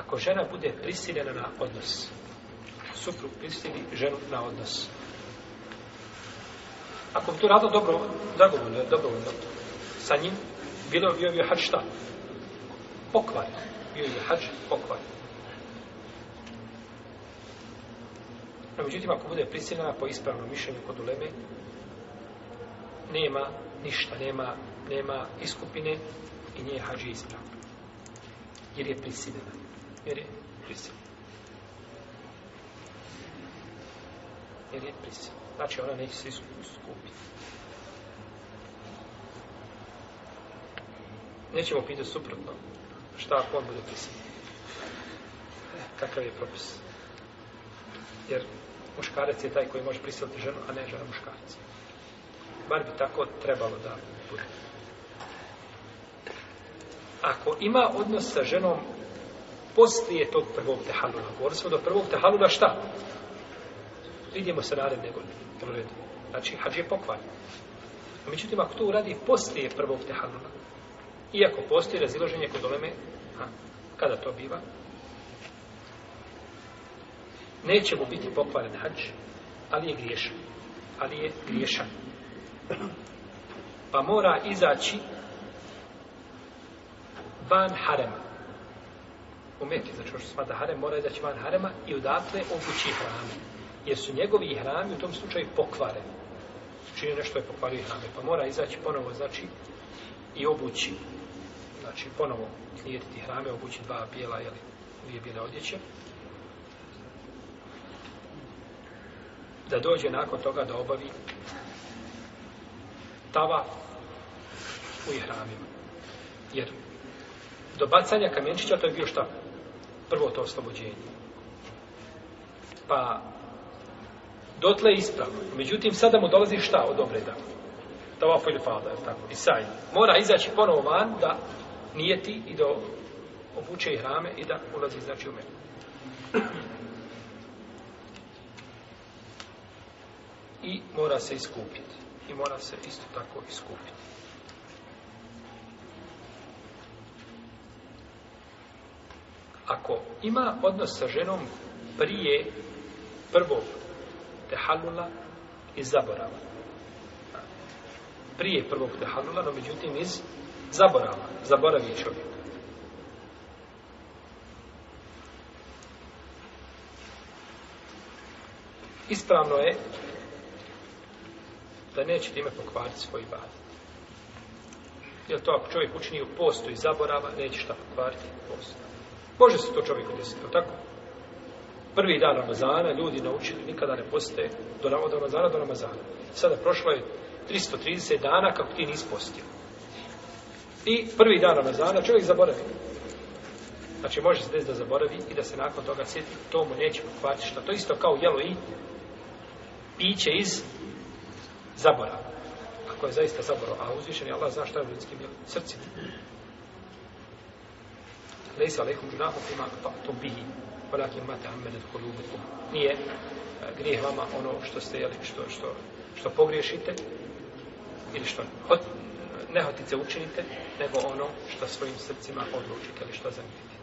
Ako žena bude prisiljena na odnos, suprug prisili ženu na odnos, ako bi to radilo dobro, dragovoljno, dobrovoljno, sa njim, bilo bi joj hač šta? Pokvar. Bio je hač pokvar. No, međutim, ako bude prisiljena po ispravnom mišljenju kod uleme, nema ništa, nema, nema iskupine i nije hađi ispravno. Jer je prisiljena. Jer je prisiljena. Jer je prisilna. Jer je prisilna. Znači ona neće se iskupiti. Nećemo pitati suprotno šta ako on bude prisilna. Takav e, je propis. Jer muškarac je taj koji može prisiliti ženu, a ne žena muškarac. Bar bi tako trebalo da bude. Ako ima odnos sa ženom poslije tog prvog tehaluna. Govorili smo do prvog tehaluna šta? Vidimo se naredne godine. Znači, hađ je pokvar. A međutim, ako to uradi poslije prvog tehaluna, iako postoji raziloženje kod oleme, a, kada to biva, neće mu biti pokvaren hađ, ali je griješan. Ali je griješan. Pa mora izaći van harema umeti, znači što smada harem, mora izaći van harema i odatle obući hrame. Jer su njegovi hrami u tom slučaju pokvareni. Čini nešto je pokvario hrame, pa mora izaći ponovo, znači, i obući. Znači, ponovo klijetiti hrame, obući dva bijela, jeli, dvije bijele odjeće. Da dođe nakon toga da obavi tava u ihramima. Jer do bacanja kamenčića to je bio štap prvo to oslobođenje. Pa, dotle je ispravno. Međutim, sada mu dolazi šta od obreda? Tavafu ili fada, tako? I saj. Mora izaći ponovo van da nijeti i da obuče i hrame i da ulazi, znači, u meni. I mora se iskupiti. I mora se isto tako iskupiti. ako ima odnos sa ženom prije prvog tehalula iz zaborava. Prije prvog tehalula, no međutim iz zaborava. Zaboravi je čovjek. Ispravno je da neće time pokvariti svoj bad. Jer to ako čovjek učini u postu i zaborava, neće šta pokvariti u postu. Može se to čovjeku desiti, ali tako? Prvi dan Ramazana, ljudi naučili, nikada ne poste do Ramazana, do Ramazana. Sada prošlo je 330 dana kako ti nis postio. I prvi dan Ramazana čovjek zaboravi. Znači, može se desiti da zaboravi i da se nakon toga sjeti, to mu neće pokvati što. To isto kao jelo i piće iz zaborava. Ako je zaista zaborav, a uzvišen je Allah zna šta je u ljudskim srcima. ليس عليكم جناح فيما قطعتم به ولكن ما تعمدت قلوبكم هي غريه وما ono što ste jeli što što što pogriješite ili što hot, e, ne hotice učinite nego ono što svojim srcima odlučite ili što zamijenite